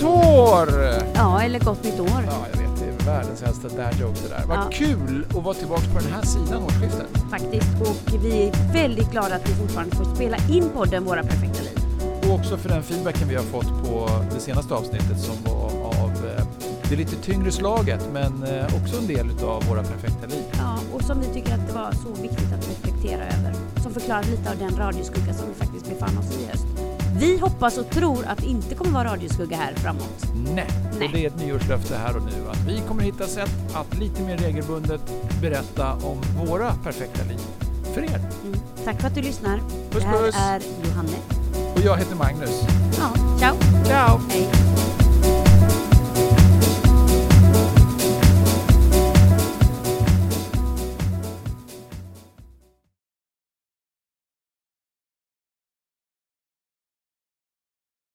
eller gott nytt år. Ja, jag vet. Det är världens äldsta dad joke det där. Vad Ja. kul att vara tillbaka på den här sidan årsskiftet. Faktiskt. Och vi är väldigt glada att vi fortfarande får spela in podden Våra perfekta liv. Och också för den feedbacken vi har fått på det senaste avsnittet som var av eh, det lite tyngre slaget men eh, också en del utav våra perfekta liv. Ja, och som vi tycker att det var så viktigt att reflektera över. Som förklarar lite av den radioskugga som vi faktiskt befann oss i i höst. Vi hoppas och tror att det inte kommer vara radioskugga här framåt. Nej, Nej. och det är ett nyårslöfte här och nu att vi kommer hitta sätt att lite mer regelbundet berätta om våra perfekta liv för er. Mm. Tack för att du lyssnar. Puss, det här puss. är Johanne. Och jag heter Magnus. Ja, ciao. Ciao! Hej.